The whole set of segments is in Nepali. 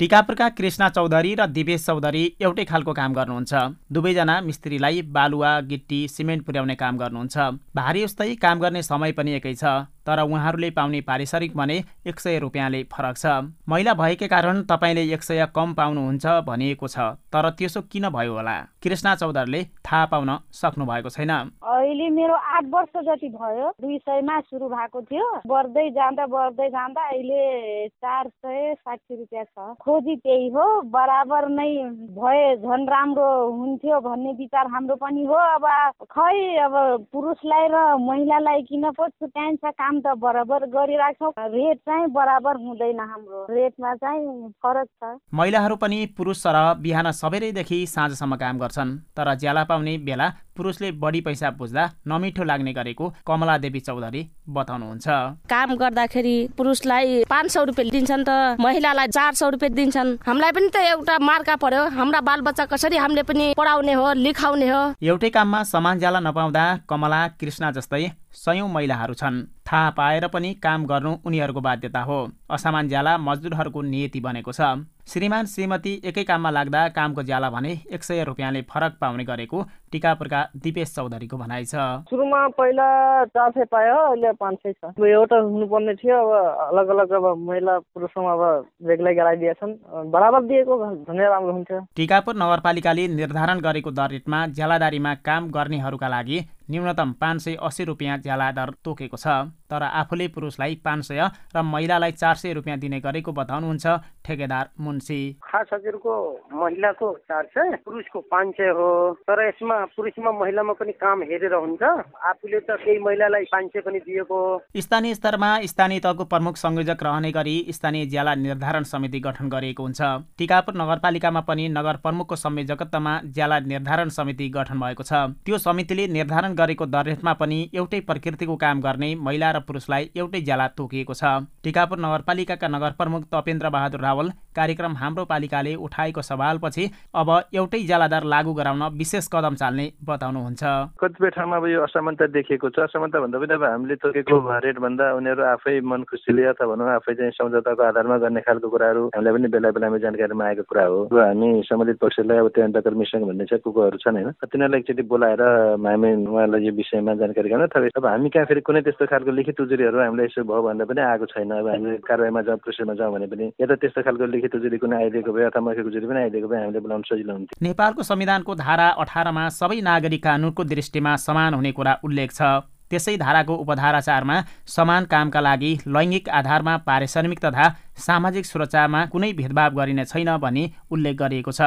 टिकापुरका कृष्ण चौधरी र दिवेश चौधरी एउटै खालको काम गर्नुहुन्छ। दुवैजना मिस्त्रीलाई बालुवा गिट्टी सिमेन्ट पुर्याउने काम गर्नुहुन्छ। भारी उस्तै काम गर्ने समय पनि एकै छ। तर उहाँहरूले पाउने पारिश्रमिक भने एक सय रुपियाँले फरक छ। महिला भएकै कारण तपाईँले एक सय कम पाउनुहुन्छ भनिएको छ तर त्यसो किन भयो होला? कृष्ण चौधरीले थाहा पाउन सक्नु भएको छैन। अहिले मेरो आठ वर्ष जति भयो दुई सयमा सुरु भएको थियो। बढ्दै जाँदा बढ्दै जाँदा अहिले चार सय साठी रुपियाँ छ। खोजी त्यही हो बराबर नै भए झन् राम्रो हुन्थ्यो भन्ने विचार हाम्रो पनि हो। अब खै अब पुरुषलाई र महिलालाई किन पो छुट्याइन्छ काम त बराबर गरिराख्छौँ। रेट चाहिँ बराबर हुँदैन हाम्रो। रेटमा चाहिँ फरक छ। महिलाहरू पनि पुरुष सरह बिहान सबेरैदेखि साँझसम्म काम गर्छन् तर ज्याला पाउने बेला पुरुषले बढी पैसा बुझ्दा नमिठो लाग्ने गरेको कमला देवी चौधरी बताउनुहुन्छ। काम गर्दाखेरि पुरुषलाई पाँच सौ रुपियाँ दिन्छन् त महिलालाई चार सौ रुपियाँ दिन्छन्। हामीलाई पनि त एउटा मार्का पर्यो। हाम्रा बालबच्चा कसरी हामीले पनि पढाउने हो लिखाउने हो? एउटै काममा समान ज्याला नपाउँदा कमला कृष्ण जस्तै सयौं महिलाहरू छन्। थाहा पाएर पनि काम गर्नु उनीहरूको बाध्यता हो। असमान ज्याला मजदुरहरूको नियति बनेको छ। श्रीमान श्रीमती एकै काममा लाग्दा कामको ज्याला भने एक सय रुपियाँले फरक पाउने गरेको टिकापुरका दिपेश चौधरीको भनाइ छ। सुरुमा पहिला चार सय पायो अहिले पाँच सय छ। अब एउटा हुनुपर्ने थियो अब अलग अलग अब महिला पुरुषमा अब बेग्लै गराइदिएछन्। बराबर दिएको झनै राम्रो हुन्थ्यो। टिकापुर नगरपालिकाले निर्धारण गरेको दर रेटमा ज्यालादारीमा काम गर्नेहरूका लागि न्यूनतम पाँच सय अस्सी रुपियाँ ज्याला दर तोकेको छ। तर आफूले पुरुषलाई पाँच सय र महिलालाई चार सय रुपियाँ दिने गरेको बताउनुहुन्छ ठेकेदार मुन्सी खास हजुरको महिलाको चार सय पुरुषको पाँच सय हो। तर यसमा पुरुषमा महिलामा पनि काम हेरेर हुन्छ। आफूले त केही महिलालाई पाँच सय पनि दिएको स्थानीय स्तरमा स्थानीय तहको प्रमुख संयोजक रहने गरी स्थानीय ज्याला निर्धारण समिति गठन गरिएको हुन्छ। टिकापुर नगरपालिकामा पनि नगर प्रमुखको संयोजकत्वमा ज्याला निर्धारण समिति गठन भएको छ। त्यो समितिले निर्धारण गरेको दर रेटमा पनि एउटै प्रकृतिको काम गर्ने महिला र पुरुषलाई एउटै ज्याला तोकिएको छ। टिकापुर नगरपालिकाका नगर प्रमुख तपेन्द्र बहादुर रावल कार्यक्रम हाम्रो पालिकाले उठाएको सवालपछि अब एउटै ज्यालादार लागू गराउन विशेष कदम चाल्ने बताउनुहुन्छ। कतिपय ठाउँमा अब यो असमानता देखिएको छ। असमानता भन्दा पनि अब हामीले तोकेको रेट भन्दा उनीहरू आफै मन खुसीले अथवा भनौँ आफै चाहिँ सम्झौताको आधारमा गर्ने खालको कुराहरू हामीलाई पनि बेला बेलामा जानकारीमा आएको कुरा हो। अब हामी सम्बन्धित पक्षलाई अब त्यो अन्तकर्मी भन्ने चाहिँ कुकोहरू छन् होइन। तिनीहरूलाई एकचोटि बोलाएर हामी उहाँलाई यो विषयमा जानकारी गराउन अथवा अब हामी कहाँ फेरि कुनै त्यस्तो खालको लिखित उजुरीहरू हामीलाई यसो भयो भन्दा पनि आएको छैन। अब हामी कारवाहीमा जाउँ प्रोसेसमा जाउँ भने पनि या त त्यस्तो खालको लिखित उजुरी कुनै आइदिएको भए अथवा मौखिक उजुरी पनि आइदिएको भए हामीले बोलाउन सजिलो हुन्थ्यो। नेपालको संविधानको धारा अठारमा सबै नागरिक कानुनको दृष्टिमा समान हुने कुरा उल्लेख छ। त्यसै धाराको उपधारा चारमा समान कामका लागि लैङ्गिक आधारमा पारिश्रमिक तथा सामाजिक सुरक्षामा कुनै भेदभाव गरिने छैन भनी उल्लेख गरिएको छ।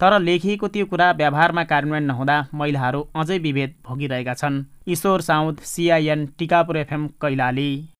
तर लेखिएको त्यो कुरा व्यवहारमा कार्यान्वयन नहुँदा महिलाहरू अझै विभेद भोगिरहेका छन्। Ishwar Saud CIN Tikapur FM Kailali.